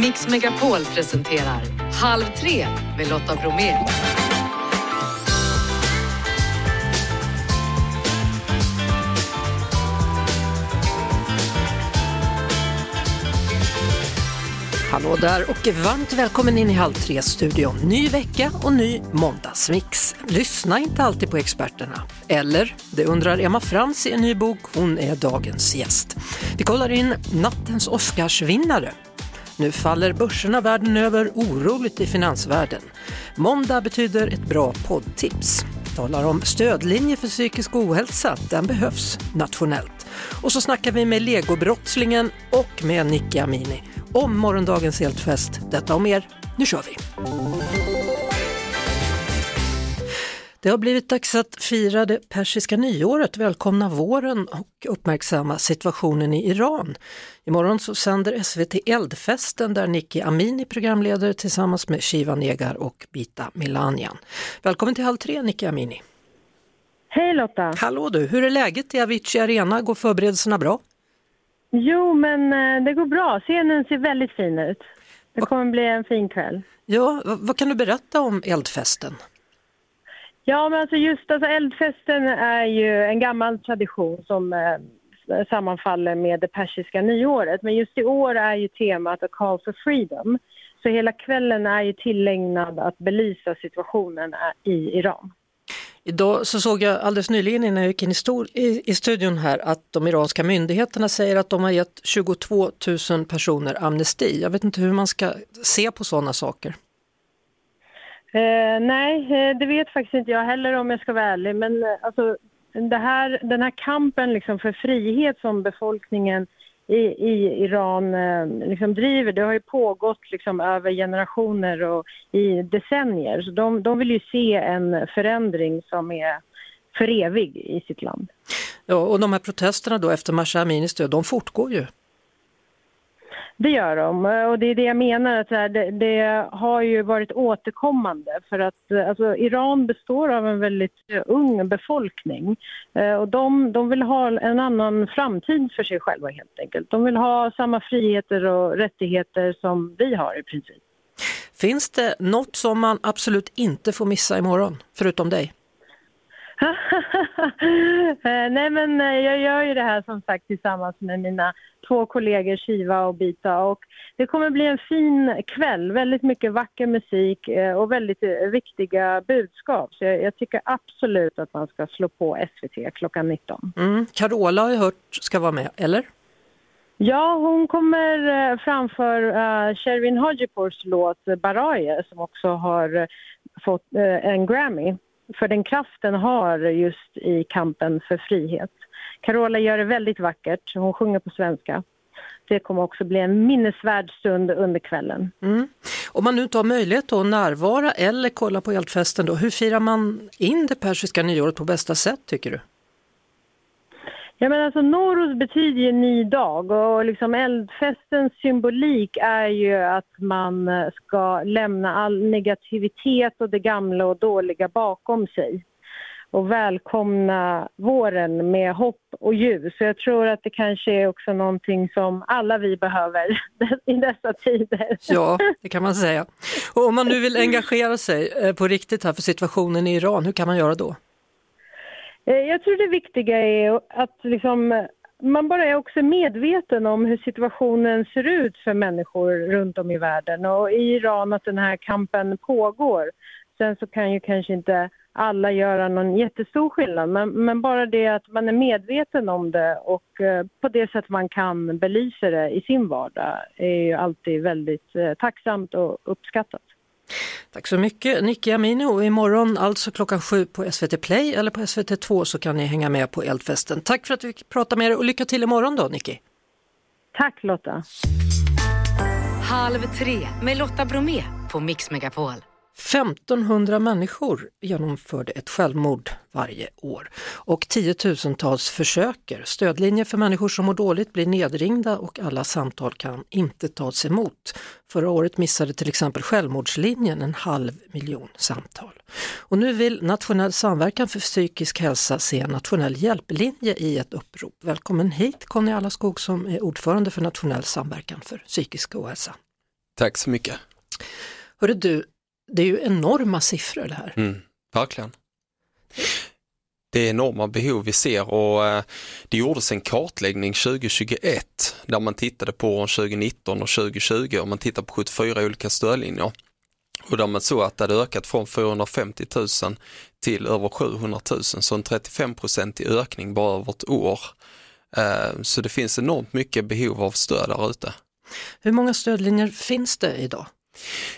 Mix Megapol presenterar Halv tre med Lotta Bromé. Hallå där och varmt välkommen in i Halv tre-studion. Ny vecka och ny måndagsmix. Lyssna inte alltid på experterna. Eller, det undrar Emma Frans i en ny bok. Hon är dagens gäst. Vi kollar in nattens Oscarsvinnare. Nu faller börserna världen över oroligt i finansvärlden. Måndag betyder ett bra poddtips. Talar om stödlinje för psykisk ohälsa, den behövs nationellt. Och så snackar vi med legobrottslingen och med Nicky Amini om morgondagens eltfest. Detta och mer, nu kör vi! Det har blivit dags att fira det persiska nyåret, välkomna våren och uppmärksamma situationen i Iran. Imorgon så sänder SVT Eldfesten där Nicky Amini programleder tillsammans med Shiva Negar och Bita Milanian. Välkommen till Halv tre Nicky Amini! Hej Lotta! Hallå du, hur är läget i Avicii Arena? Går förberedelserna bra? Jo, men eh, det går bra. Scenen ser väldigt fin ut. Det kommer bli en fin kväll. Ja, vad kan du berätta om Eldfesten? Ja, men alltså just alltså eldfesten är ju en gammal tradition som eh, sammanfaller med det persiska nyåret. Men just i år är ju temat A Call for Freedom. Så hela kvällen är ju tillägnad att belysa situationen i Iran. Idag så såg jag alldeles nyligen innan jag gick in i, stor, i, i studion här att de iranska myndigheterna säger att de har gett 22 000 personer amnesti. Jag vet inte hur man ska se på sådana saker. Eh, nej, eh, det vet faktiskt inte jag heller om jag ska vara ärlig. Men eh, alltså, det här, den här kampen liksom för frihet som befolkningen i, i Iran eh, liksom driver, det har ju pågått liksom över generationer och i decennier. Så de, de vill ju se en förändring som är för evig i sitt land. Ja, och de här protesterna då efter Mahsa Aminis död, de fortgår ju. Det gör de och det är det jag menar att det, det har ju varit återkommande för att alltså, Iran består av en väldigt ung befolkning eh, och de, de vill ha en annan framtid för sig själva helt enkelt. De vill ha samma friheter och rättigheter som vi har i princip. Finns det något som man absolut inte får missa imorgon, förutom dig? Eh, nej men eh, jag gör ju det här som sagt tillsammans med mina två kollegor Shiva och Bita och det kommer bli en fin kväll, väldigt mycket vacker musik eh, och väldigt viktiga budskap. Så jag, jag tycker absolut att man ska slå på SVT klockan 19. Mm. Carola har jag hört ska vara med, eller? Ja, hon kommer framför uh, Shervin Hajipours låt Baraye som också har fått en Grammy för den kraften har just i kampen för frihet. Carola gör det väldigt vackert, hon sjunger på svenska. Det kommer också bli en minnesvärd stund under kvällen. Mm. Om man nu inte har möjlighet att närvara eller kolla på eldfesten, då, hur firar man in det persiska nyåret på bästa sätt tycker du? Ja, men alltså, Norus betyder ju ny dag och liksom eldfestens symbolik är ju att man eh, ska lämna all negativitet och det gamla och dåliga bakom sig och välkomna våren med hopp och ljus. Så jag tror att det kanske är också någonting som alla vi behöver i dessa tider. Ja, det kan man säga. Och om man nu vill engagera sig eh, på riktigt här för situationen i Iran, hur kan man göra då? Eh, jag tror det viktiga är att liksom, man bara är också medveten om hur situationen ser ut för människor runt om i världen och i Iran att den här kampen pågår. Sen så kan ju kanske inte alla göra någon jättestor skillnad men, men bara det att man är medveten om det och eh, på det sätt man kan belysa det i sin vardag är ju alltid väldigt eh, tacksamt och uppskattat. Tack så mycket Nicky Amini och imorgon alltså klockan sju på SVT Play eller på SVT2 så kan ni hänga med på eldfesten. Tack för att vi pratade med er och lycka till imorgon då Nicky. Tack Lotta. Halv tre med Lotta Bromé på Mix Megapol. 1500 människor genomförde ett självmord varje år och tiotusentals försöker. Stödlinjer för människor som mår dåligt blir nedringda och alla samtal kan inte tas emot. Förra året missade till exempel Självmordslinjen en halv miljon samtal. Och nu vill Nationell samverkan för psykisk hälsa se en nationell hjälplinje i ett upprop. Välkommen hit Conny Allaskog som är ordförande för Nationell samverkan för psykisk ohälsa. Tack så mycket. Hörru du, det är ju enorma siffror det här. Mm, verkligen. Det är enorma behov vi ser och eh, det gjordes en kartläggning 2021 där man tittade på åren 2019 och 2020 och man tittade på 74 olika stödlinjer. Och där man såg att det hade ökat från 450 000 till över 700 000, så en 35% i ökning bara över ett år. Eh, så det finns enormt mycket behov av stöd där ute. Hur många stödlinjer finns det idag?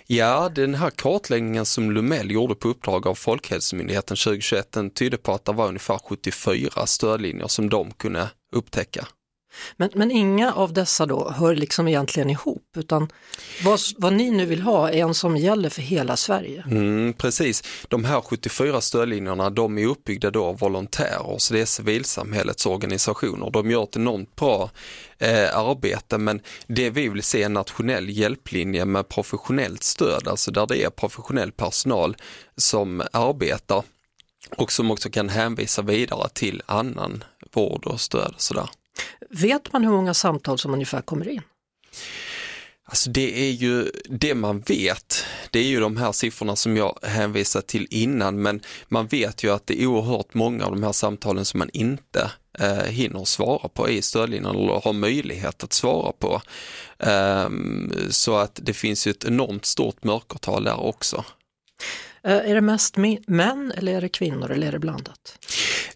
Ja, den här kartläggningen som Lumell gjorde på uppdrag av Folkhälsomyndigheten 2021, den tydde på att det var ungefär 74 stödlinjer som de kunde upptäcka. Men, men inga av dessa då hör liksom egentligen ihop utan vad, vad ni nu vill ha är en som gäller för hela Sverige. Mm, precis, de här 74 stödlinjerna de är uppbyggda då av volontärer så det är civilsamhällets organisationer. De gör ett enormt bra eh, arbete men det vi vill se är en nationell hjälplinje med professionellt stöd, alltså där det är professionell personal som arbetar och som också kan hänvisa vidare till annan vård och stöd. Och sådär. Vet man hur många samtal som ungefär kommer in? Alltså det är ju det man vet, det är ju de här siffrorna som jag hänvisade till innan men man vet ju att det är oerhört många av de här samtalen som man inte eh, hinner svara på i stödlinjen eller har möjlighet att svara på. Um, så att det finns ju ett enormt stort mörkertal där också. Eh, är det mest män eller är det kvinnor eller är det blandat?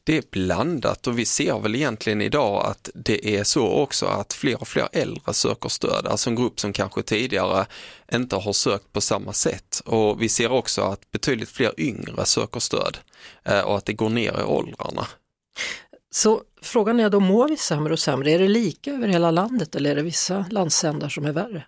Det är blandat och vi ser väl egentligen idag att det är så också att fler och fler äldre söker stöd, alltså en grupp som kanske tidigare inte har sökt på samma sätt. Och vi ser också att betydligt fler yngre söker stöd eh, och att det går ner i åldrarna. Så frågan är då, mår vi sämre och sämre? Är det lika över hela landet eller är det vissa landsändar som är värre?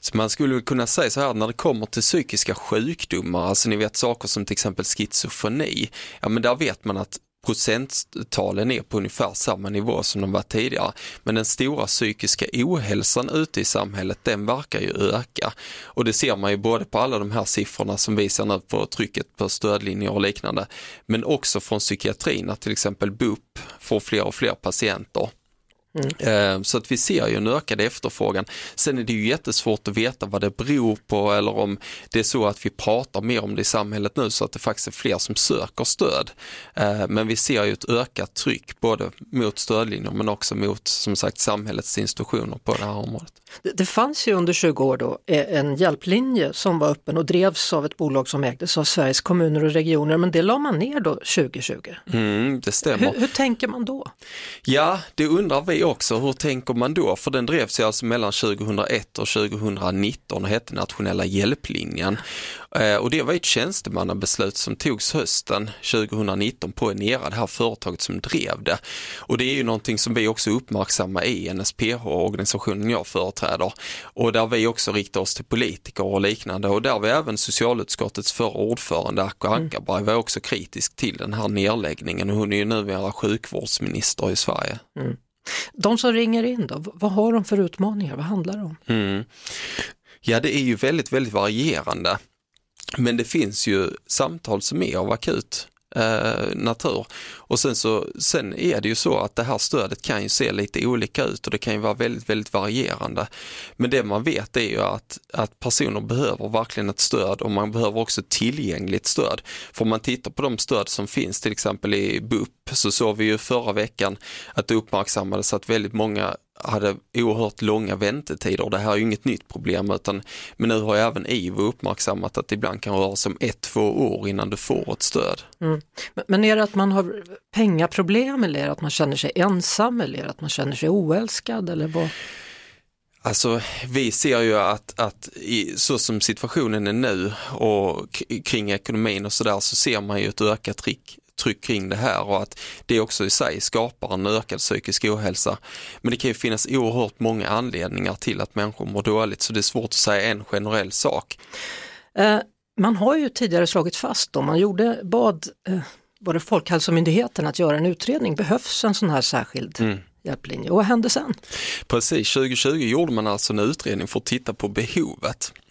Så man skulle kunna säga så här när det kommer till psykiska sjukdomar, alltså ni vet saker som till exempel schizofreni, ja men där vet man att procenttalen är på ungefär samma nivå som de var tidigare. Men den stora psykiska ohälsan ute i samhället den verkar ju öka. Och det ser man ju både på alla de här siffrorna som visar nu på trycket på stödlinjer och liknande. Men också från psykiatrin att till exempel BUP får fler och fler patienter. Mm. Så att vi ser ju en ökad efterfrågan. Sen är det ju jättesvårt att veta vad det beror på eller om det är så att vi pratar mer om det i samhället nu så att det faktiskt är fler som söker stöd. Eh, men vi ser ju ett ökat tryck både mot stödlinjer men också mot som sagt samhällets institutioner på det här området. Det, det fanns ju under 20 år då eh, en hjälplinje som var öppen och drevs av ett bolag som ägdes av Sveriges kommuner och regioner men det la man ner då 2020. Mm, det stämmer. Hur, hur tänker man då? Ja, det undrar vi också. Hur tänker man då? För den drevs ju alltså mellan 2001 och 2019 och hette Nationella hjälplinjen. Eh, och det var ett tjänstemannabeslut som togs hösten 2019 på Enera, det här företaget som drev det. Och det är ju någonting som vi också uppmärksammar i NSPH, organisationen jag företräder. Och där vi också riktar oss till politiker och liknande och där vi även socialutskottets förra ordförande Acko mm. Ankarberg var också kritisk till den här nedläggningen och hon är ju numera sjukvårdsminister i Sverige. Mm. De som ringer in då, vad har de för utmaningar? Vad handlar det om? Mm. Ja, det är ju väldigt, väldigt varierande. Men det finns ju samtal som är av akut eh, natur. Och sen, så, sen är det ju så att det här stödet kan ju se lite olika ut och det kan ju vara väldigt, väldigt varierande. Men det man vet är ju att, att personer behöver verkligen ett stöd och man behöver också tillgängligt stöd. För om man tittar på de stöd som finns till exempel i BUP så såg vi ju förra veckan att det uppmärksammades att väldigt många hade oerhört långa väntetider. Det här är ju inget nytt problem utan men nu har ju även IVO uppmärksammat att det ibland kan röra sig om ett, två år innan du får ett stöd. Mm. Men är det att man har pengaproblem eller är det att man känner sig ensam eller är det att man känner sig oälskad eller vad? Alltså vi ser ju att, att i, så som situationen är nu och kring ekonomin och sådär så ser man ju ett ökat tryck, tryck kring det här och att det också i sig skapar en ökad psykisk ohälsa. Men det kan ju finnas oerhört många anledningar till att människor mår dåligt så det är svårt att säga en generell sak. Eh, man har ju tidigare slagit fast om man gjorde, bad eh, Folkhälsomyndigheten att göra en utredning, behövs en sån här särskild mm hjälplinje. Och vad hände sen? Precis, 2020 gjorde man alltså en utredning för att titta på behovet Eh,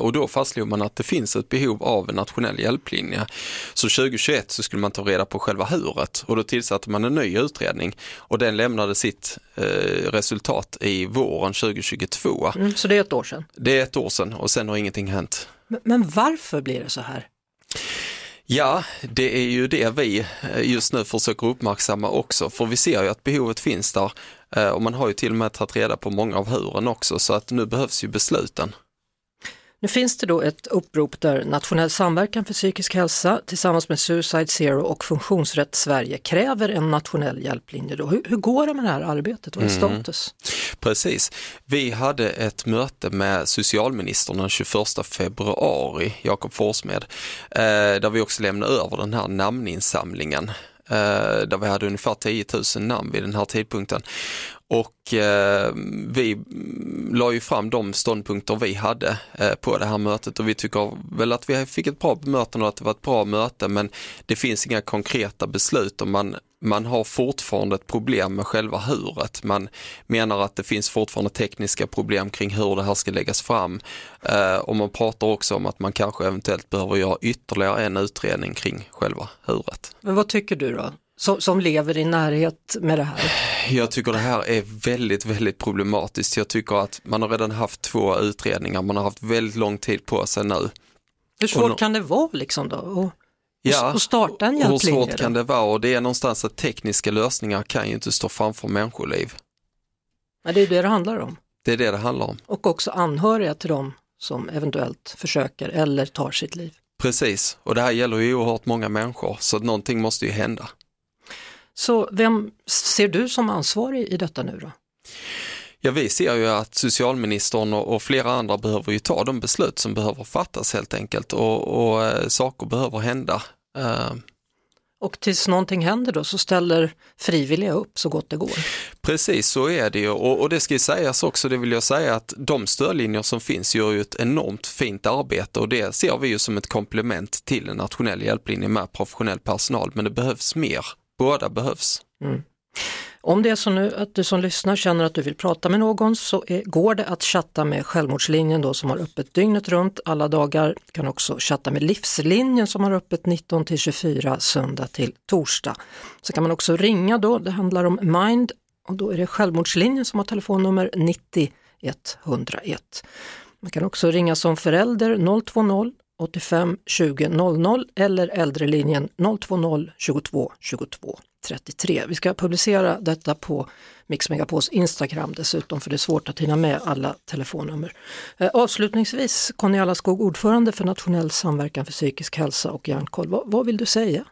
och då fastslog man att det finns ett behov av en nationell hjälplinje. Så 2021 så skulle man ta reda på själva huret och då tillsatte man en ny utredning och den lämnade sitt eh, resultat i våren 2022. Mm, så det är ett år sedan? Det är ett år sedan och sen har ingenting hänt. Men, men varför blir det så här? Ja, det är ju det vi eh, just nu försöker uppmärksamma också, för vi ser ju att behovet finns där eh, och man har ju till och med tagit reda på många av huren också, så att nu behövs ju besluten. Nu finns det då ett upprop där Nationell samverkan för psykisk hälsa tillsammans med Suicide Zero och Funktionsrätt Sverige kräver en nationell hjälplinje. Då. Hur, hur går det med det här arbetet? Vad är mm. status? Precis. Vi hade ett möte med socialministern den 21 februari, Jakob Forssmed, eh, där vi också lämnade över den här namninsamlingen eh, där vi hade ungefär 10 000 namn vid den här tidpunkten. Och eh, vi la ju fram de ståndpunkter vi hade eh, på det här mötet och vi tycker väl att vi fick ett bra bemötande och att det var ett bra möte men det finns inga konkreta beslut och man, man har fortfarande ett problem med själva huret. Man menar att det finns fortfarande tekniska problem kring hur det här ska läggas fram eh, och man pratar också om att man kanske eventuellt behöver göra ytterligare en utredning kring själva huret. Men vad tycker du då? Som, som lever i närhet med det här? Jag tycker det här är väldigt, väldigt problematiskt. Jag tycker att man har redan haft två utredningar, man har haft väldigt lång tid på sig nu. Hur svårt no kan det vara liksom då? Och, ja, och starta en? Hur svårt kan det vara? Och det är någonstans att tekniska lösningar kan ju inte stå framför människoliv. Ja, det är det det handlar om. Det är det det handlar om. Och också anhöriga till dem som eventuellt försöker eller tar sitt liv. Precis, och det här gäller ju oerhört många människor så någonting måste ju hända. Så vem ser du som ansvarig i detta nu då? Ja, vi ser ju att socialministern och, flera andra behöver ju ta de beslut som behöver fattas helt enkelt och, och äh, saker behöver hända. Äh. Och tills någonting händer då så ställer frivilliga upp så gott det går? Precis så är det ju och, och det ska ju sägas också, det vill jag säga att de stödlinjer som finns gör ju ett enormt fint arbete och det ser vi ju som ett komplement till en nationell hjälplinje med professionell personal men det behövs mer båda behövs. Mm. Om det är så nu att du som lyssnar känner att du vill prata med någon så är, går det att chatta med Självmordslinjen då som har öppet dygnet runt alla dagar. Du kan också chatta med Livslinjen som har öppet 19 till 24 söndag till torsdag. Så kan man också ringa då, det handlar om Mind och då är det Självmordslinjen som har telefonnummer 90 101. Man kan också ringa som förälder 020 85 20 00 eller äldrelinjen 020 22 22 33. Vi ska publicera detta på Mix Megapols Instagram dessutom för det är svårt att hinna med alla telefonnummer. Avslutningsvis, Conny Allaskog, ordförande för Nationell samverkan för psykisk hälsa och hjärnkoll. Vad, vad vill du säga?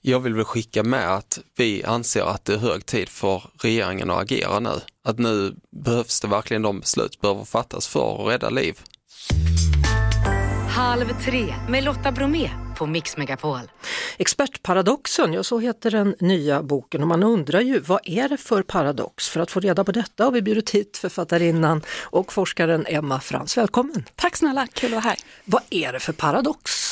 Jag vill väl skicka med att vi anser att det är hög tid för regeringen att agera nu. Att nu behövs det verkligen de beslut behöver fattas för att rädda liv. Halv tre med Lotta Bromé på Mix Megapol. Expertparadoxen, ja så heter den nya boken och man undrar ju vad är det för paradox? För att få reda på detta har vi bjudit hit författarinnan och forskaren Emma Frans. Välkommen! Tack snälla, kul att vara här. Vad är det för paradox?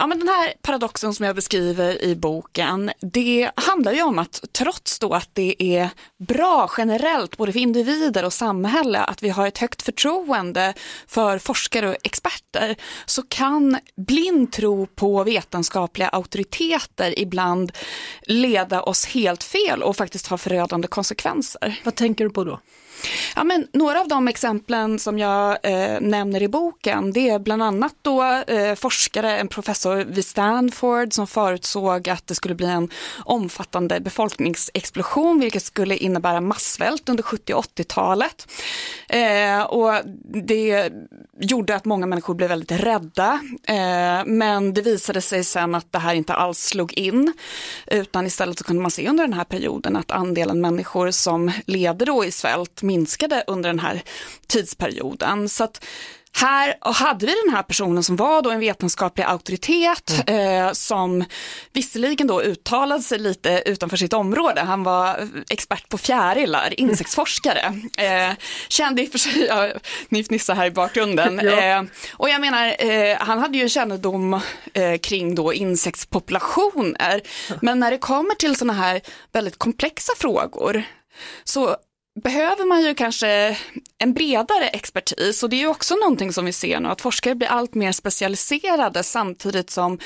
Ja, men den här paradoxen som jag beskriver i boken, det handlar ju om att trots då att det är bra generellt, både för individer och samhälle, att vi har ett högt förtroende för forskare och experter, så kan blind tro på vetenskapliga auktoriteter ibland leda oss helt fel och faktiskt ha förödande konsekvenser. Vad tänker du på då? Ja, men några av de exemplen som jag eh, nämner i boken det är bland annat då eh, forskare, en professor vid Stanford som förutsåg att det skulle bli en omfattande befolkningsexplosion vilket skulle innebära massvält under 70 och 80-talet. Eh, och det gjorde att många människor blev väldigt rädda eh, men det visade sig sen att det här inte alls slog in utan istället så kunde man se under den här perioden att andelen människor som levde då i svält minskade under den här tidsperioden. Så att här hade vi den här personen som var då en vetenskaplig auktoritet mm. eh, som visserligen då uttalade sig lite utanför sitt område. Han var expert på fjärilar, insektsforskare. Eh, kände i och för sig, ja, ni fnissar här i bakgrunden. ja. eh, och jag menar, eh, han hade ju kännedom eh, kring då insektspopulationer. Men när det kommer till sådana här väldigt komplexa frågor så behöver man ju kanske en bredare expertis och det är ju också någonting som vi ser nu att forskare blir allt mer specialiserade samtidigt som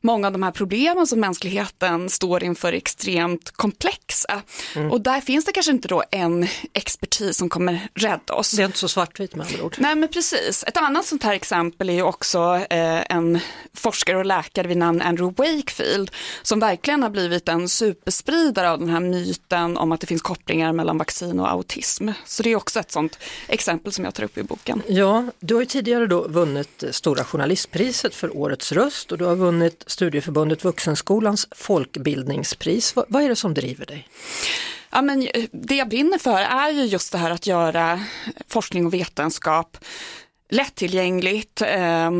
många av de här problemen som mänskligheten står inför är extremt komplexa. Mm. Och där finns det kanske inte då en expertis som kommer rädda oss. Det är inte så svartvitt med andra ord. Nej men precis. Ett annat sånt här exempel är ju också eh, en forskare och läkare vid namn Andrew Wakefield som verkligen har blivit en superspridare av den här myten om att det finns kopplingar mellan vaccin och autism. Så det är också ett sånt exempel som jag tar upp i boken. Ja, du har tidigare då vunnit Stora journalistpriset för Årets röst och du har vunnit Studieförbundet Vuxenskolans folkbildningspris. Vad, vad är det som driver dig? Ja, men det jag brinner för är ju just det här att göra forskning och vetenskap lättillgängligt, eh,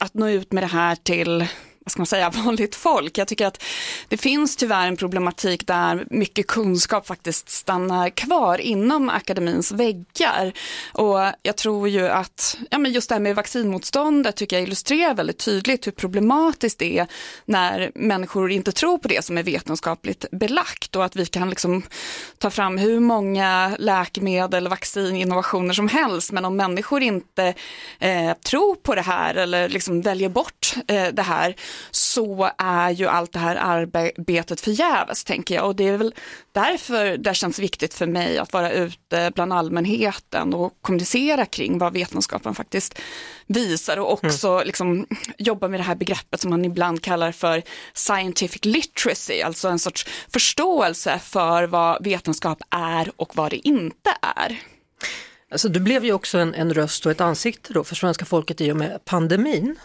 att nå ut med det här till ska man säga, vanligt folk. Jag tycker att det finns tyvärr en problematik där mycket kunskap faktiskt stannar kvar inom akademins väggar. Och jag tror ju att, ja men just det här med vaccinmotståndet tycker jag illustrerar väldigt tydligt hur problematiskt det är när människor inte tror på det som är vetenskapligt belagt och att vi kan liksom ta fram hur många läkemedel, vaccin, innovationer som helst men om människor inte eh, tror på det här eller liksom väljer bort eh, det här så är ju allt det här arbetet förgäves tänker jag och det är väl därför det känns viktigt för mig att vara ute bland allmänheten och kommunicera kring vad vetenskapen faktiskt visar och också mm. liksom jobba med det här begreppet som man ibland kallar för scientific literacy, alltså en sorts förståelse för vad vetenskap är och vad det inte är. Alltså, du blev ju också en, en röst och ett ansikte då för svenska folket i och med pandemin.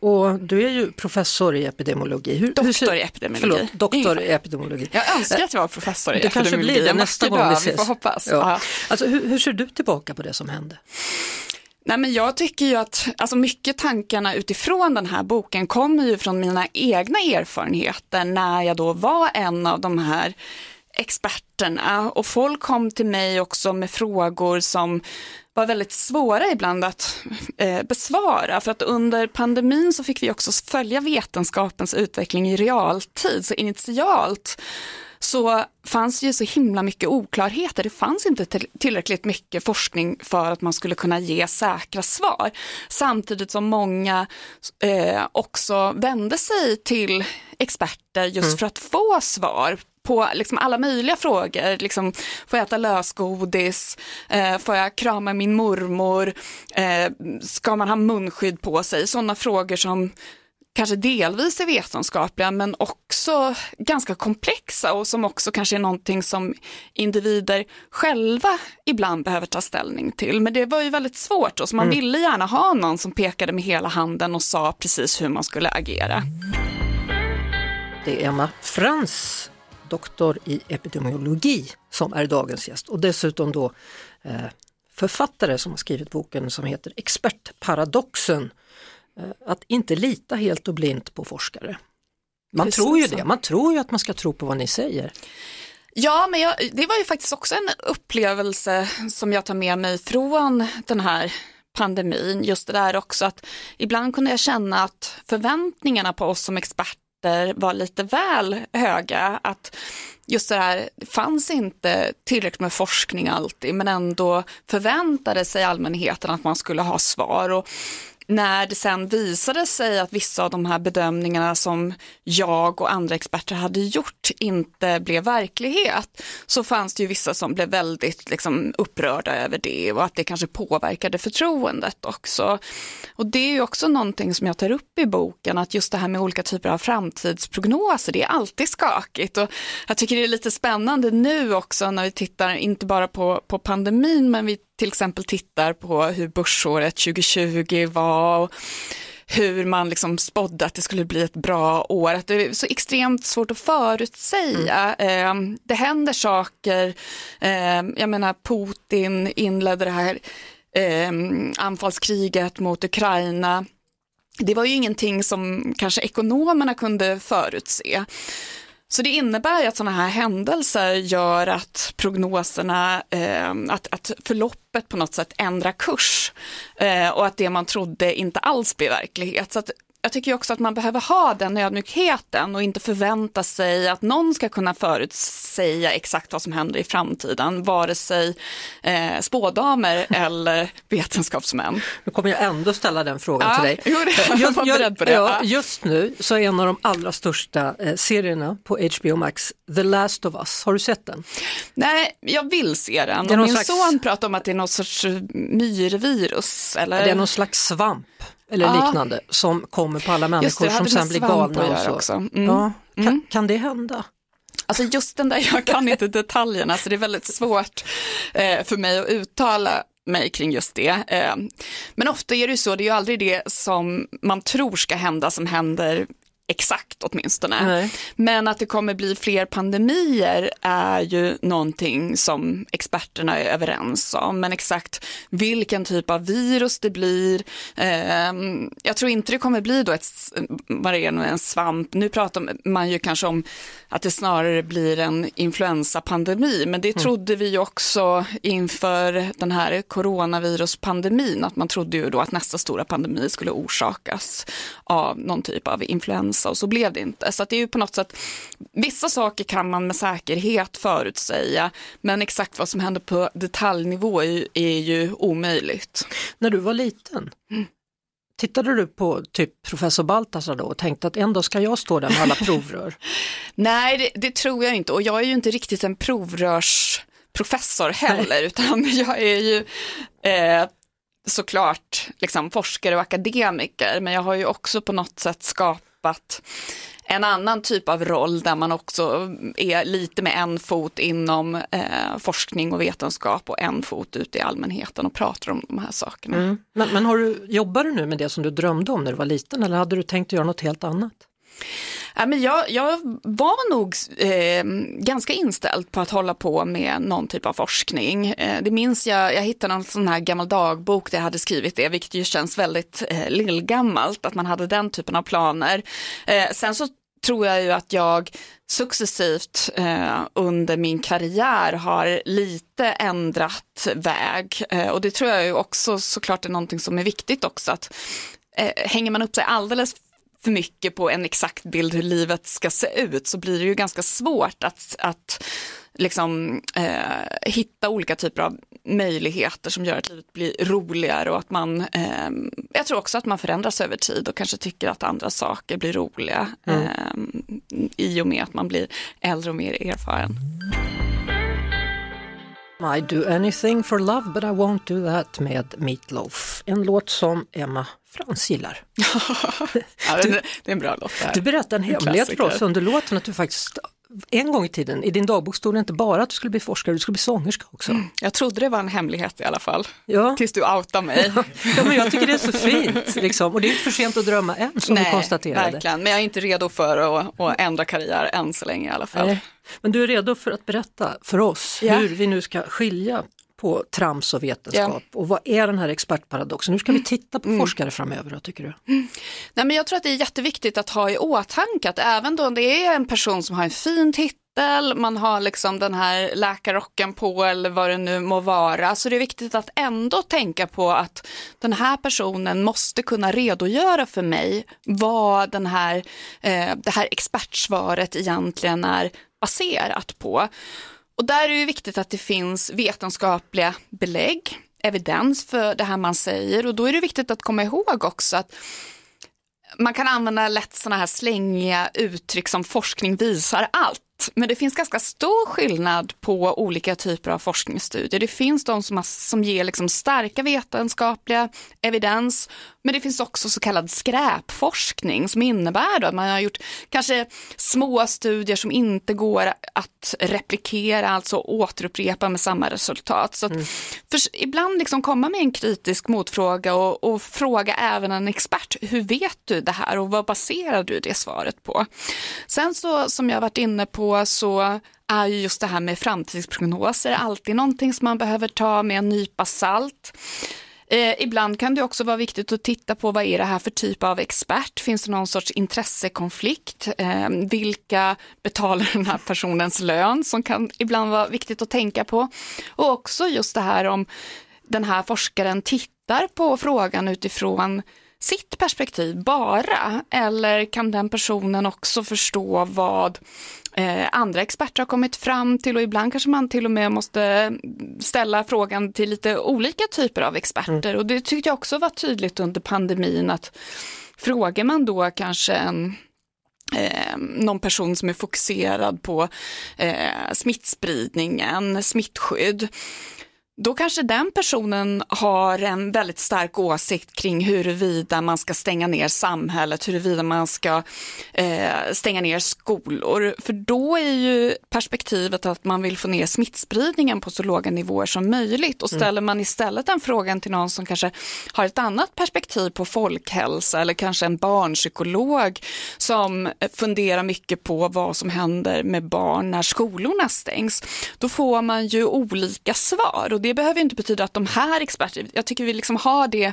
Och du är ju professor i epidemiologi. Hur, doktor i epidemiologi. Förlåt, doktor i epidemiologi. Jag önskar att jag var professor i du epidemiologi. kanske blir det nästa gång vi ses. Vi får hoppas. Ja. Alltså, hur, hur ser du tillbaka på det som hände? Nej, men jag tycker ju att alltså mycket tankarna utifrån den här boken kommer ju från mina egna erfarenheter när jag då var en av de här experterna och folk kom till mig också med frågor som var väldigt svåra ibland att eh, besvara för att under pandemin så fick vi också följa vetenskapens utveckling i realtid så initialt så fanns ju så himla mycket oklarheter. Det fanns inte tillräckligt mycket forskning för att man skulle kunna ge säkra svar. Samtidigt som många eh, också vände sig till experter just mm. för att få svar på liksom alla möjliga frågor. Liksom, får jag äta lösgodis? Eh, får jag krama min mormor? Eh, ska man ha munskydd på sig? Sådana frågor som kanske delvis är vetenskapliga men också ganska komplexa och som också kanske är någonting som individer själva ibland behöver ta ställning till. Men det var ju väldigt svårt och så man mm. ville gärna ha någon som pekade med hela handen och sa precis hur man skulle agera. Det är Emma Frans doktor i epidemiologi som är dagens gäst och dessutom då eh, författare som har skrivit boken som heter Expertparadoxen. Eh, att inte lita helt och blint på forskare. Man Precis tror ju det, man tror ju att man ska tro på vad ni säger. Ja, men jag, det var ju faktiskt också en upplevelse som jag tar med mig från den här pandemin. Just det där också att ibland kunde jag känna att förväntningarna på oss som experter experter var lite väl höga. Att just det här, det fanns inte tillräckligt med forskning alltid men ändå förväntade sig allmänheten att man skulle ha svar. Och när det sen visade sig att vissa av de här bedömningarna som jag och andra experter hade gjort inte blev verklighet så fanns det ju vissa som blev väldigt liksom, upprörda över det och att det kanske påverkade förtroendet också. Och det är ju också någonting som jag tar upp i boken, att just det här med olika typer av framtidsprognoser, det är alltid skakigt och jag tycker det är lite spännande nu också när vi tittar inte bara på, på pandemin men vi till exempel tittar på hur börsåret 2020 var och hur man liksom spådde att det skulle bli ett bra år. Att det är så extremt svårt att förutsäga. Mm. Det händer saker, ehm, jag menar Putin inledde det här ehm, anfallskriget mot Ukraina. Det var ju ingenting som kanske ekonomerna kunde förutse. Så det innebär att sådana här händelser gör att prognoserna, eh, att, att förloppet på något sätt ändrar kurs eh, och att det man trodde inte alls blir verklighet. Så att jag tycker också att man behöver ha den ödmjukheten och inte förvänta sig att någon ska kunna förutsäga exakt vad som händer i framtiden, vare sig eh, spådamer eller vetenskapsmän. Nu kommer jag ändå ställa den frågan ja, till dig. Jo, det, jag var beredd på det. Ja, just nu så är en av de allra största eh, serierna på HBO Max The Last of Us. Har du sett den? Nej, jag vill se den. Min slags... son pratar om att det är någon sorts myrvirus. Eller? Det är någon slags svamp eller ah. liknande som kommer på alla människor som sen blir galna. Och så. Också. Mm. Ja, kan, mm. kan det hända? Alltså just den där, jag kan inte detaljerna så det är väldigt svårt eh, för mig att uttala mig kring just det. Eh, men ofta är det ju så, det är ju aldrig det som man tror ska hända som händer exakt åtminstone. Nej. Men att det kommer bli fler pandemier är ju någonting som experterna är överens om. Men exakt vilken typ av virus det blir, eh, jag tror inte det kommer bli då ett, vad det är, en svamp. Nu pratar man ju kanske om att det snarare blir en influensapandemi, men det mm. trodde vi ju också inför den här coronaviruspandemin, att man trodde ju då att nästa stora pandemi skulle orsakas av någon typ av influensa och så blev det inte. Så det är ju på något sätt, vissa saker kan man med säkerhet förutsäga, men exakt vad som händer på detaljnivå är ju, är ju omöjligt. När du var liten, mm. Tittade du på typ professor Baltasar då och tänkte att en dag ska jag stå där med alla provrör? Nej, det, det, tror jag inte och jag är ju inte riktigt en provrörsprofessor heller Nej. utan jag är ju eh, såklart liksom, forskare och akademiker men jag har ju också på något sätt skapat en annan typ av roll där man också är lite med en fot inom eh, forskning och vetenskap och en fot ute i allmänheten och pratar om de här sakerna. Mm. Men, men har du, jobbar du nu med det som du drömde om när du var liten eller hade du tänkt att göra något helt annat? Ja, men jag, jag var nog eh, ganska inställd på att hålla på med någon typ av forskning. Eh, det minns jag, jag hittade en sån här gammal dagbok där jag hade skrivit det, vilket ju känns väldigt eh, lillgammalt, att man hade den typen av planer. Eh, sen så tror jag ju att jag successivt eh, under min karriär har lite ändrat väg eh, och det tror jag ju också såklart är någonting som är viktigt också att eh, hänger man upp sig alldeles för mycket på en exakt bild hur livet ska se ut så blir det ju ganska svårt att, att liksom, eh, hitta olika typer av möjligheter som gör att livet blir roligare och att man, eh, jag tror också att man förändras över tid och kanske tycker att andra saker blir roliga mm. eh, i och med att man blir äldre och mer erfaren. I do anything for love but I won't do that med Meatloaf. En låt som Emma Frans gillar. ja, det, är en bra låt. Du berättade en hemlighet för oss under låten att du faktiskt en gång i tiden, i din dagbok stod det inte bara att du skulle bli forskare, du skulle bli sångerska också. Mm, jag trodde det var en hemlighet i alla fall, ja. tills du outade mig. ja, men jag tycker det är så fint, liksom. och det är inte för sent att drömma än som Nej, du konstaterade. verkligen, men jag är inte redo för att, att ändra karriär än så länge i alla fall. Nej. Men du är redo för att berätta för oss ja. hur vi nu ska skilja på trams och vetenskap ja. och vad är den här expertparadoxen? Hur ska vi titta på mm. forskare framöver då, tycker du? Mm. Nej, men jag tror att det är jätteviktigt att ha i åtanke att även då det är en person som har en fin titel, man har liksom den här läkarrocken på eller vad det nu må vara, så det är viktigt att ändå tänka på att den här personen måste kunna redogöra för mig vad den här, eh, det här expertsvaret egentligen är baserat på. Och där är det viktigt att det finns vetenskapliga belägg, evidens för det här man säger och då är det viktigt att komma ihåg också att man kan använda lätt sådana här slängiga uttryck som forskning visar allt. Men det finns ganska stor skillnad på olika typer av forskningsstudier. Det finns de som, har, som ger liksom starka vetenskapliga evidens, men det finns också så kallad skräpforskning som innebär att man har gjort kanske små studier som inte går att replikera, alltså återupprepa med samma resultat. Så mm. för, ibland liksom komma med en kritisk motfråga och, och fråga även en expert, hur vet du det här och vad baserar du det svaret på? Sen så som jag varit inne på så är ju just det här med framtidsprognoser alltid någonting som man behöver ta med en nypa salt. Eh, ibland kan det också vara viktigt att titta på vad är det här för typ av expert? Finns det någon sorts intressekonflikt? Eh, vilka betalar den här personens lön som kan ibland vara viktigt att tänka på? Och också just det här om den här forskaren tittar på frågan utifrån sitt perspektiv bara eller kan den personen också förstå vad eh, andra experter har kommit fram till och ibland kanske man till och med måste ställa frågan till lite olika typer av experter mm. och det tyckte jag också var tydligt under pandemin att frågar man då kanske en Eh, någon person som är fokuserad på eh, smittspridningen, smittskydd då kanske den personen har en väldigt stark åsikt kring huruvida man ska stänga ner samhället, huruvida man ska eh, stänga ner skolor. För då är ju perspektivet att man vill få ner smittspridningen på så låga nivåer som möjligt. Och mm. ställer man istället den frågan till någon som kanske har ett annat perspektiv på folkhälsa eller kanske en barnpsykolog som funderar mycket på vad som händer med barn när skolorna stängs, då får man ju olika svar. Det behöver inte betyda att de här experterna, jag tycker vi liksom har det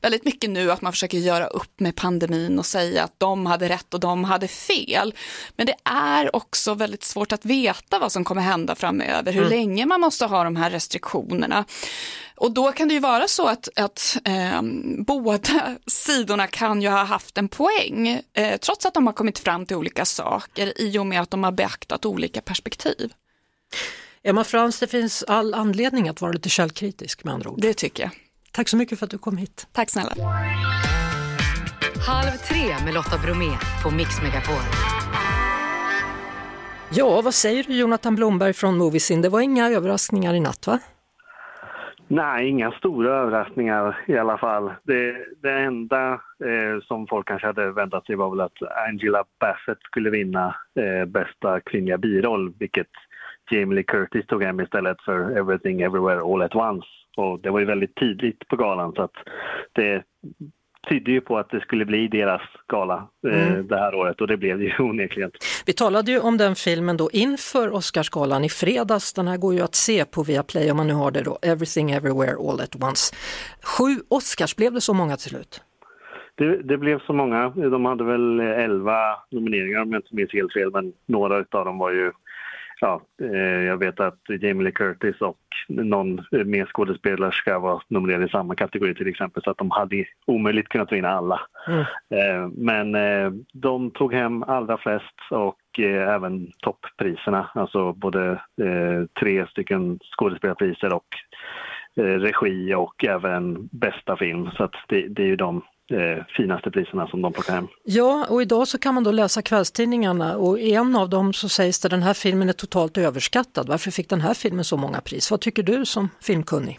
väldigt mycket nu att man försöker göra upp med pandemin och säga att de hade rätt och de hade fel. Men det är också väldigt svårt att veta vad som kommer hända framöver, hur mm. länge man måste ha de här restriktionerna. Och då kan det ju vara så att, att eh, båda sidorna kan ju ha haft en poäng, eh, trots att de har kommit fram till olika saker i och med att de har beaktat olika perspektiv. Emma Frans, det finns all anledning att vara lite källkritisk med andra ord. Det tycker jag. Tack så mycket för att du kom hit. Tack snälla. Halv tre med Lotta Bromé på Mix Megapol. Ja, vad säger du Jonathan Blomberg från Moviesin? Det var inga överraskningar i natt va? Nej, inga stora överraskningar i alla fall. Det, det enda eh, som folk kanske hade väntat sig var väl att Angela Bassett skulle vinna eh, bästa kvinnliga biroll, vilket Jamie Lee Curtis tog hem istället för Everything Everywhere All At Once. Och det var ju väldigt tidigt på galan så att det tydde ju på att det skulle bli deras gala eh, mm. det här året och det blev det ju onekligen. Vi talade ju om den filmen då inför Oscarsgalan i fredags. Den här går ju att se på Viaplay om man nu har det då, Everything Everywhere All At Once. Sju Oscars, blev det så många till slut? Det, det, blev så många. De hade väl elva nomineringar om jag inte minns helt fel, men några av dem var ju ja, eh, jag vet att Jamie Lee Curtis och någon mer skådespelerska var nominerade i samma kategori till exempel så att de hade omöjligt kunnat vinna alla. Mm. Eh, men eh, de tog hem allra flest och även topppriserna, alltså både tre stycken skådespelarpriser och regi och även bästa film. Så att det, det är ju de eh, finaste priserna som de plockar hem. Ja, och idag så kan man då läsa kvällstidningarna och i en av dem så sägs det att den här filmen är totalt överskattad. Varför fick den här filmen så många pris? Vad tycker du som filmkunnig?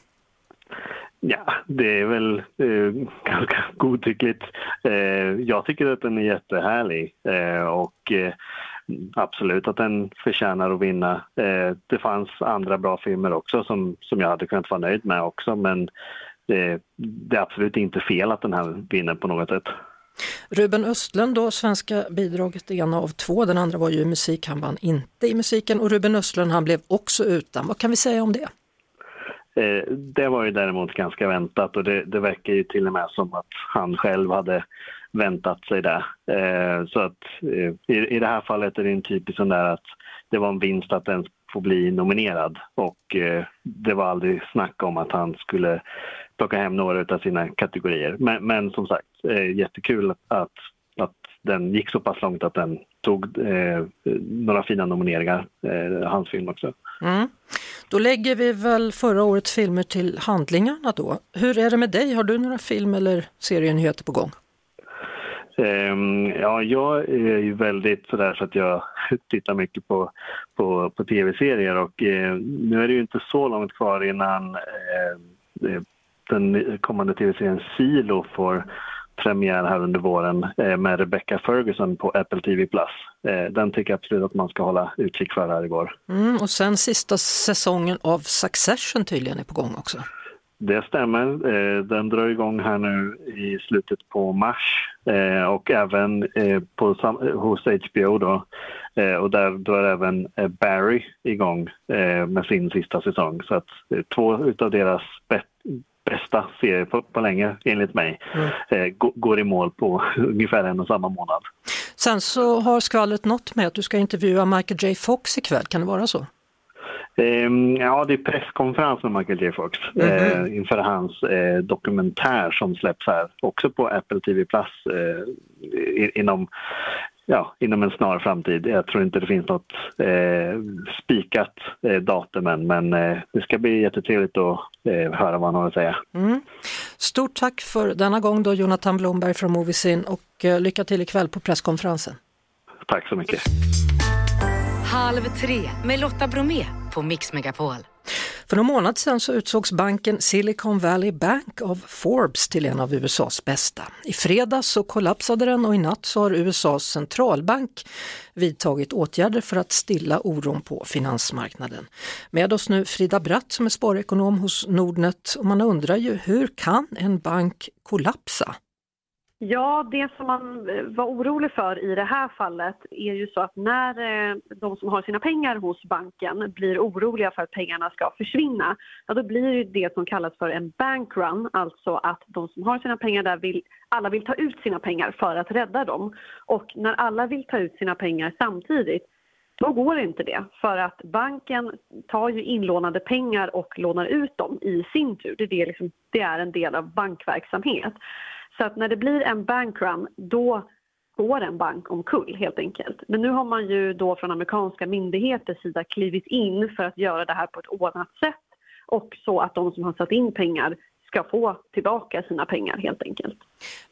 Ja, det är väl eh, ganska godtyckligt. Eh, jag tycker att den är jättehärlig eh, och eh, absolut att den förtjänar att vinna. Eh, det fanns andra bra filmer också som, som jag hade kunnat vara nöjd med också men det, det är absolut inte fel att den här vinner på något sätt. Ruben Östlund då, svenska bidraget, en av två, den andra var ju i musik, han vann inte i musiken och Ruben Östlund han blev också utan. Vad kan vi säga om det? Eh, det var ju däremot ganska väntat och det, det verkar ju till och med som att han själv hade väntat sig det. Eh, så att eh, i, i det här fallet är det en typisk sån där att det var en vinst att ens få bli nominerad och det var aldrig snack om att han skulle plocka hem några av sina kategorier. Men, men som sagt, eh, jättekul att, att den gick så pass långt att den tog eh, några fina nomineringar, eh, hans film också. Mm. Då lägger vi väl förra årets filmer till handlingarna då. Hur är det med dig? Har du några film eller serienyheter på gång? Um, ja, jag är ju väldigt sådär så att jag tittar mycket på, på, på tv-serier och eh, nu är det ju inte så långt kvar innan eh, den kommande tv-serien Silo får premiär här under våren eh, med Rebecca Ferguson på Apple TV+. Eh, den tycker jag absolut att man ska hålla utkik för här igår. Mm, och sen sista säsongen av Succession tydligen är på gång också. Det stämmer. Eh, den drar igång här nu i slutet på mars och även på, hos HBO då. Och där drar även Barry igång med sin sista säsong. Så att två utav deras bästa serie på, på länge enligt mig mm. eh, går i mål på ungefär en och samma månad. Sen så har skvallret nått med att du ska intervjua Michael J Fox ikväll, kan det vara så? Um, ja, det är presskonferens med Michael J Fox mm -hmm. uh, inför hans uh, dokumentär som släpps här också på Apple TV Plus uh, inom, ja, inom en snar framtid. Jag tror inte det finns något spikat datum än men det ska bli jättetrevligt att höra vad han har att säga. Mm. Stort tack för denna gång då Jonathan Blomberg från Moviesin och lycka till ikväll på presskonferensen. Tack så mycket. Halv tre med Lotta Bromé på Mix Megapol. För någon månad sedan så utsågs banken Silicon Valley Bank av Forbes till en av USAs bästa. I fredags så kollapsade den och i natt så har USAs centralbank vidtagit åtgärder för att stilla oron på finansmarknaden. Med oss nu Frida Bratt som är sparekonom hos Nordnet och man undrar ju hur kan en bank kollapsa? Ja, det som man eh, var orolig för i det här fallet är ju så att när eh, de som har sina pengar hos banken blir oroliga för att pengarna ska försvinna, ja då blir det det som kallas för en bankrun, alltså att de som har sina pengar där vill, alla vill ta ut sina pengar för att rädda dem. Och när alla vill ta ut sina pengar samtidigt då går inte det, för att banken tar ju inlånade pengar och lånar ut dem i sin tur. Det är, liksom, det är en del av bankverksamhet. Så att när det blir en bankrun, då går en bank omkull helt enkelt. Men nu har man ju då från amerikanska myndigheters sida klivit in för att göra det här på ett ordnat sätt och så att de som har satt in pengar ska få tillbaka sina pengar helt enkelt.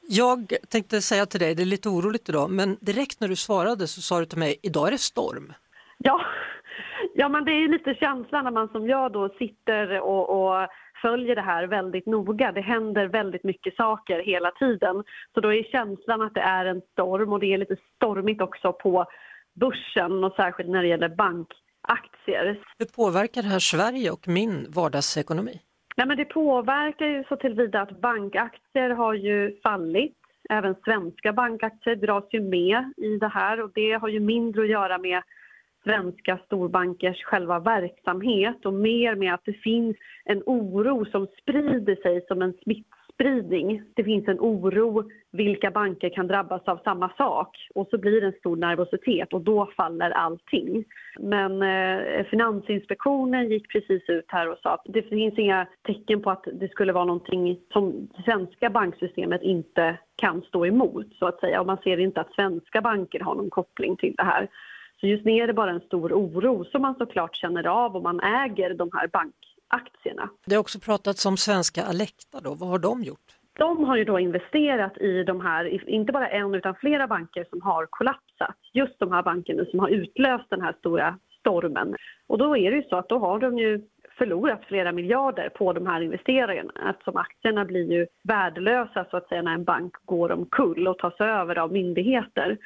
Jag tänkte säga till dig, det är lite oroligt idag, men direkt när du svarade så sa du till mig, idag är det storm. Ja, ja men det är lite känslan när man som jag då sitter och, och följer det här väldigt noga. Det händer väldigt mycket saker hela tiden. Så då är känslan att det är en storm och det är lite stormigt också på börsen och särskilt när det gäller bankaktier. Hur påverkar det här Sverige och min vardagsekonomi? Nej, men det påverkar ju så tillvida att bankaktier har ju fallit. Även svenska bankaktier dras ju med i det här och det har ju mindre att göra med svenska storbankers själva verksamhet och mer med att det finns en oro som sprider sig som en smittspridning. Det finns en oro vilka banker kan drabbas av samma sak och så blir det en stor nervositet och då faller allting. Men eh, Finansinspektionen gick precis ut här och sa att det finns inga tecken på att det skulle vara någonting som det svenska banksystemet inte kan stå emot så att säga och man ser inte att svenska banker har någon koppling till det här. Så just nu är det bara en stor oro som man såklart känner av om man äger de här bankaktierna. Det har också pratats om svenska Alecta då, vad har de gjort? De har ju då investerat i de här, inte bara en utan flera banker som har kollapsat. Just de här bankerna som har utlöst den här stora stormen. Och då är det ju så att då har de ju förlorat flera miljarder på de här investeringarna eftersom aktierna blir ju värdelösa så att säga när en bank går omkull och tas över av myndigheter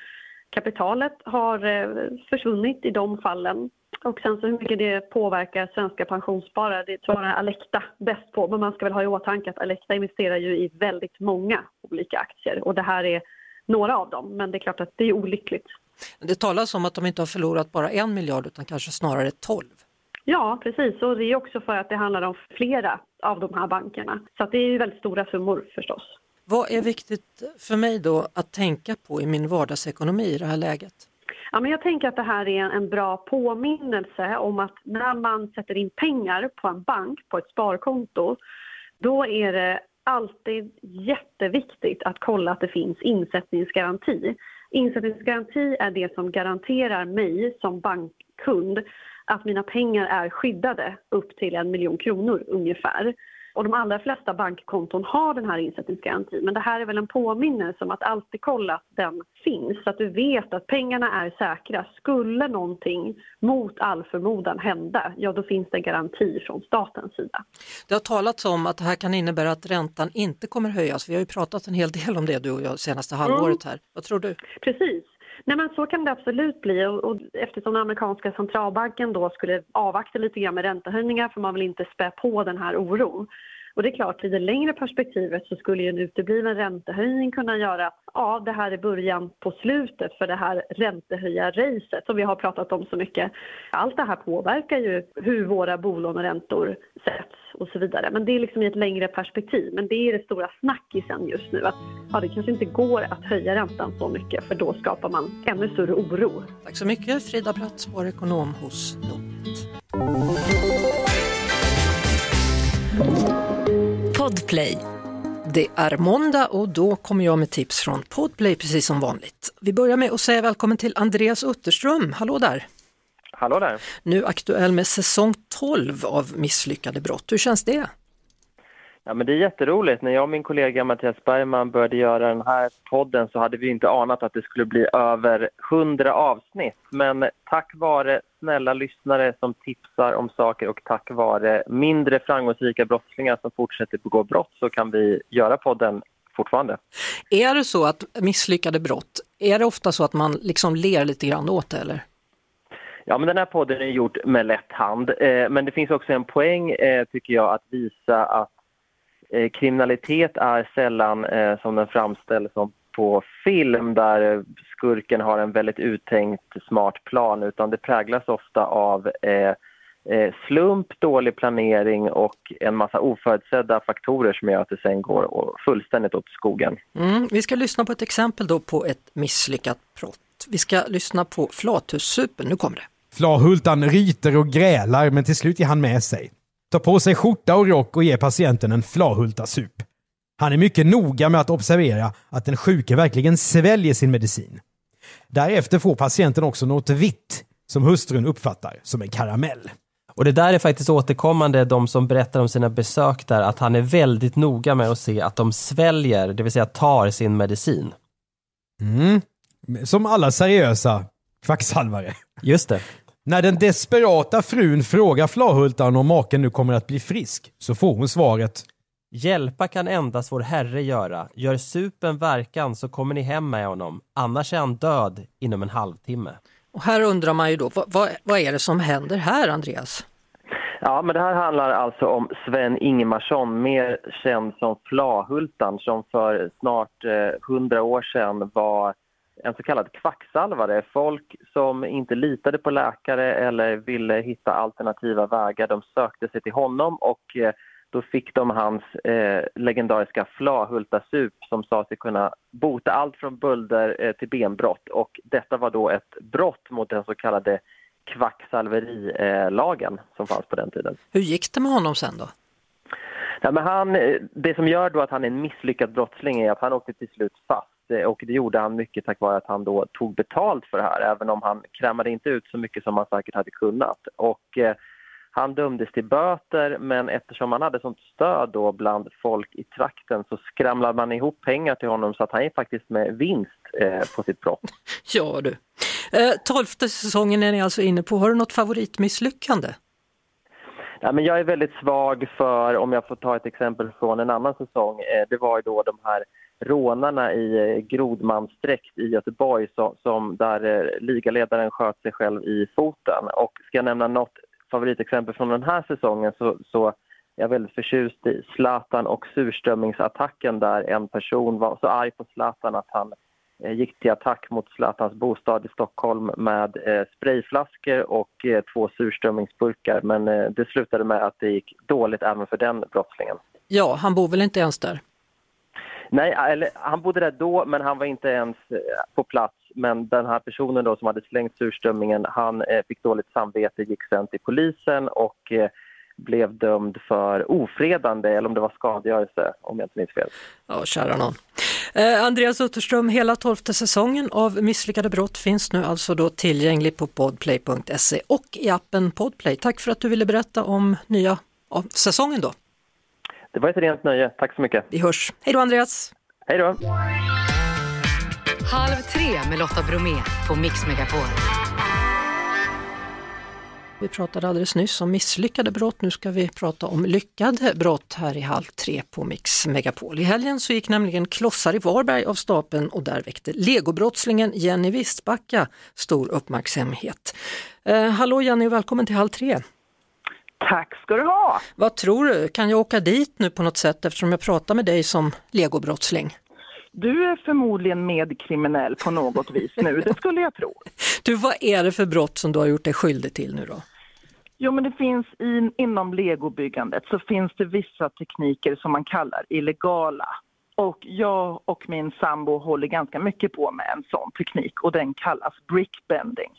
kapitalet har eh, försvunnit i de fallen. Och sen så hur mycket det påverkar svenska pensionssparare, det svarar Alecta bäst på. Men man ska väl ha i åtanke att Alecta investerar ju i väldigt många olika aktier och det här är några av dem. Men det är klart att det är olyckligt. Det talas om att de inte har förlorat bara en miljard utan kanske snarare tolv. Ja, precis. Och det är också för att det handlar om flera av de här bankerna. Så det är ju väldigt stora summor förstås. Vad är viktigt för mig då att tänka på i min vardagsekonomi i det här läget? Ja, men jag tänker att det här är en bra påminnelse om att när man sätter in pengar på en bank, på ett sparkonto, då är det alltid jätteviktigt att kolla att det finns insättningsgaranti. Insättningsgaranti är det som garanterar mig som bankkund att mina pengar är skyddade upp till en miljon kronor ungefär. Och de allra flesta bankkonton har den här insättningsgarantin. Men det här är väl en påminnelse om att alltid kolla att den finns. Så att du vet att pengarna är säkra. Skulle någonting mot all förmodan hända, ja då finns det garanti från statens sida. Det har talats om att det här kan innebära att räntan inte kommer höjas. Vi har ju pratat en hel del om det du och jag senaste halvåret här. Vad tror du? Precis. Nej, men så kan det absolut bli. Och, och eftersom den amerikanska centralbanken då skulle avvakta lite grann med räntehöjningar för man vill inte spä på den här oron. Och det är klart, i det längre perspektivet så skulle ju en utebliven räntehöjning kunna göra att ja, det här är början på slutet för det här räntehöjarracet som vi har pratat om så mycket. Allt det här påverkar ju hur våra bolåneräntor sätts och så vidare. Men det är liksom i ett längre perspektiv. Men det är det stora snackisen just nu att ja, det kanske inte går att höja räntan så mycket för då skapar man ännu större oro. Tack så mycket Frida Bratt, ekonom hos Nordnet. Podplay. Det är måndag och då kommer jag med tips från Podplay precis som vanligt. Vi börjar med att säga välkommen till Andreas Utterström. Hallå där! Hallå där! Nu aktuell med säsong 12 av Misslyckade brott. Hur känns det? Ja, men det är jätteroligt. När jag och min kollega Mattias Bergman började göra den här podden så hade vi inte anat att det skulle bli över 100 avsnitt. Men tack vare snälla lyssnare som tipsar om saker och tack vare mindre framgångsrika brottslingar som fortsätter begå brott så kan vi göra podden fortfarande. Är det så att misslyckade brott, är det ofta så att man liksom ler lite grann åt det eller? Ja, men den här podden är gjord med lätt hand. Eh, men det finns också en poäng, eh, tycker jag, att visa att kriminalitet är sällan eh, som den framställs som på film där skurken har en väldigt uttänkt smart plan utan det präglas ofta av eh, eh, slump, dålig planering och en massa oförutsedda faktorer som gör att det sen går fullständigt åt skogen. Mm, vi ska lyssna på ett exempel då på ett misslyckat brott. Vi ska lyssna på Flathussupen, nu kommer det. Flahultan ryter och grälar men till slut ger han med sig. Tar på sig skjorta och rock och ger patienten en flahultasup. Han är mycket noga med att observera att den sjuke verkligen sväljer sin medicin. Därefter får patienten också något vitt som hustrun uppfattar som en karamell. Och det där är faktiskt återkommande, de som berättar om sina besök där, att han är väldigt noga med att se att de sväljer, det vill säga tar sin medicin. Mm. Som alla seriösa kvacksalvare. Just det. När den desperata frun frågar Flahultan om maken nu kommer att bli frisk så får hon svaret Hjälpa kan endast vår Herre göra. Gör supen verkan så kommer ni hem med honom. Annars är han död inom en halvtimme. Och här undrar man ju då, vad, vad, vad är det som händer här Andreas? Ja, men det här handlar alltså om Sven Ingemarsson, mer känd som Flahultan, som för snart hundra eh, år sedan var en så kallad kvacksalvare. Folk som inte litade på läkare eller ville hitta alternativa vägar, de sökte sig till honom och eh, då fick de hans eh, legendariska Flahultasup som sa sig kunna bota allt från bölder eh, till benbrott. Och detta var då ett brott mot den så kallade kvacksalverilagen som fanns på den tiden. Hur gick det med honom sen då? Ja, men han, eh, det som gör då att han är en misslyckad brottsling är att han åkte till slut fast eh, och det gjorde han mycket tack vare att han då tog betalt för det här även om han krämade inte ut så mycket som han säkert hade kunnat. Och, eh, han dömdes till böter men eftersom han hade sånt stöd då bland folk i trakten så skramlade man ihop pengar till honom så att han är faktiskt med vinst eh, på sitt brott. Ja du. Eh, tolfte säsongen är ni alltså inne på. Har du något favoritmisslyckande? Ja, men jag är väldigt svag för, om jag får ta ett exempel från en annan säsong, eh, det var ju då de här rånarna i eh, Grodmansdräkt i Göteborg som, som där eh, ligaledaren sköt sig själv i foten. Och ska jag nämna något favoritexempel från den här säsongen så, så är jag väldigt förtjust i Zlatan och surströmmingsattacken där en person var så arg på Zlatan att han eh, gick till attack mot Zlatans bostad i Stockholm med eh, sprayflaskor och eh, två surströmmingsburkar. Men det slutade med att det gick dåligt även för den brottslingen. Ja, han bor väl inte ens där? Nej, eller, han bodde där då men han var inte ens eh, på plats men den här personen då som hade slängt surströmmingen, han eh, fick dåligt samvete, gick sen till polisen och eh, blev dömd för ofredande, eller om det var skadegörelse, om jag inte minns fel. Ja, kära någon. Eh, Andreas Utterström, hela tolfte säsongen av Misslyckade brott finns nu alltså då tillgänglig på podplay.se och i appen Podplay. Tack för att du ville berätta om nya ja, säsongen då. Det var ett rent nöje, tack så mycket. Vi hörs. Hej då Andreas! Hej då! Halv tre med Lotta Bromé på Mix Megapol. Vi pratade alldeles nyss om misslyckade brott, nu ska vi prata om lyckade brott här i Halv tre på Mix Megapol. I helgen så gick nämligen klossar i Varberg av stapeln och där väckte legobrottslingen Jenny Wistbacka stor uppmärksamhet. Eh, hallå Jenny och välkommen till Halv tre. Tack ska du ha! Vad tror du, kan jag åka dit nu på något sätt eftersom jag pratar med dig som legobrottsling? Du är förmodligen medkriminell på något vis nu, det skulle jag tro. Du, vad är det för brott som du har gjort dig skyldig till nu då? Jo, men det finns in, inom legobyggandet så finns det vissa tekniker som man kallar illegala. Och jag och min sambo håller ganska mycket på med en sån teknik och den kallas brickbending.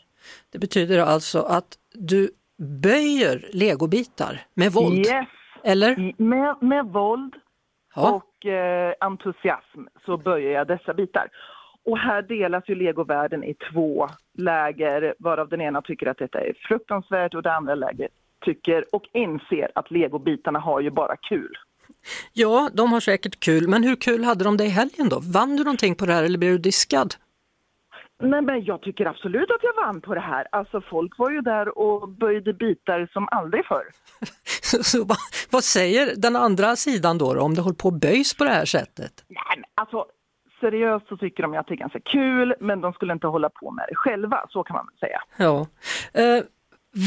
Det betyder alltså att du böjer legobitar med våld? Yes, Eller? med, med våld ja. och eh, entusiasm så böjer jag dessa bitar. Och här delas ju legovärlden i två läger, varav den ena tycker att detta är fruktansvärt och det andra läget tycker och inser att legobitarna har ju bara kul. Ja, de har säkert kul, men hur kul hade de det i helgen då? Vann du någonting på det här eller blev du diskad? Nej, men jag tycker absolut att jag vann på det här. Alltså folk var ju där och böjde bitar som aldrig förr. så, vad, vad, säger den andra sidan då, då om det håller på att böjs på det här sättet? Nej, men alltså seriöst så tycker de att det är ganska kul, men de skulle inte hålla på med det själva, så kan man väl säga. Ja. Eh,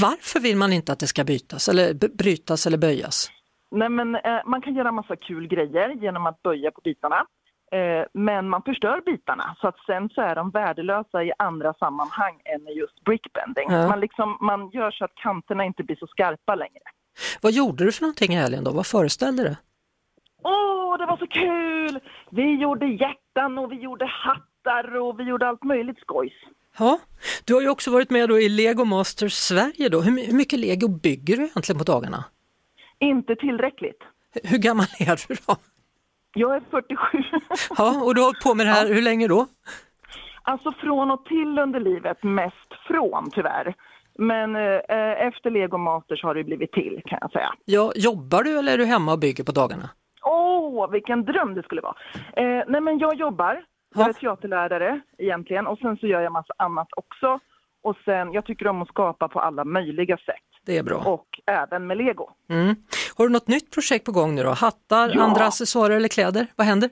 varför vill man inte att det ska bytas eller brytas eller böjas? Nej, men eh, man kan göra massa kul grejer genom att böja på bitarna. Eh, men man förstör bitarna så att sen så är de värdelösa i andra sammanhang än i just brickbending. Ja. Man, liksom, man gör så att kanterna inte blir så skarpa längre. Vad gjorde du för någonting i helgen då? Vad föreställde det? Åh, det var så kul! Vi gjorde hjärtan och vi gjorde hattar och vi gjorde allt möjligt skojs. Ja, du har ju också varit med då i Lego Masters Sverige då. Hur mycket lego bygger du egentligen på dagarna? Inte tillräckligt. Hur gammal är du då? Jag är 47. Ja, och du har hållit på med det här ja. hur länge då? Alltså från och till under livet, mest från tyvärr. Men eh, efter Lego Masters har det blivit till kan jag säga. Ja, jobbar du eller är du hemma och bygger på dagarna? Åh, oh, vilken dröm det skulle vara! Eh, nej men jag jobbar, jag är teaterlärare egentligen och sen så gör jag massa annat också. Och sen, jag tycker om att skapa på alla möjliga sätt. Det är bra. Och även med lego. Mm. Har du något nytt projekt på gång nu då? Hattar, ja. andra accessoarer eller kläder? Vad händer?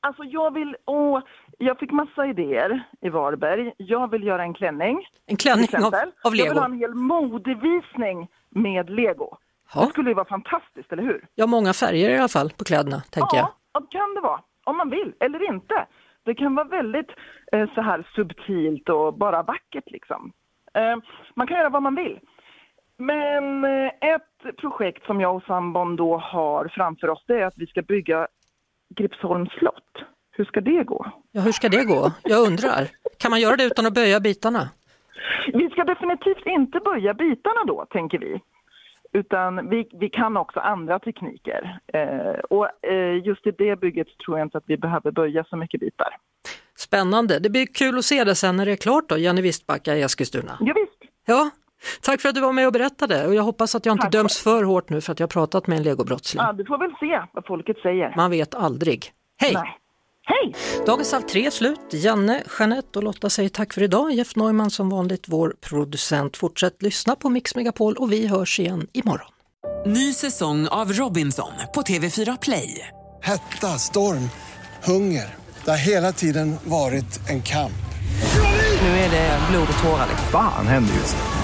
Alltså jag vill, åh, jag fick massa idéer i Varberg. Jag vill göra en klänning. En klänning av, av lego? Jag vill ha en hel modevisning med lego. Ja. Det skulle ju vara fantastiskt, eller hur? Ja, många färger i alla fall på kläderna, tänker ja, jag. Ja, det kan det vara. Om man vill, eller inte. Det kan vara väldigt eh, så här subtilt och bara vackert liksom. Eh, man kan göra vad man vill. Men eh, ett projekt som jag och sambon då har framför oss det är att vi ska bygga Gripsholms slott. Hur ska det gå? Ja, hur ska det gå? Jag undrar. Kan man göra det utan att böja bitarna? Vi ska definitivt inte böja bitarna då, tänker vi. Utan vi, vi kan också andra tekniker. Eh, och eh, just i det bygget tror jag inte att vi behöver böja så mycket bitar. Spännande, det blir kul att se det sen när det är klart då, Jenny Wistbacka i Eskilstuna. Ja, visst. Ja, Tack för att du var med och berättade och jag hoppas att jag inte Tack. döms för hårt nu för att jag har pratat med en legobrottsling. Ja, du får väl se vad folket säger. Man vet aldrig. Hej! Nej. Hej! Dagens Halv tre är slut. Janne, Jeanette och Lotta säger tack för idag. Jeff Neumann som vanligt vår producent. Fortsätt lyssna på Mix Megapol och vi hörs igen imorgon. Ny säsong av Robinson på TV4 Play. Hetta, storm, hunger. Det har hela tiden varit en kamp. Nu är det blod och tårar. Vad fan händer just nu?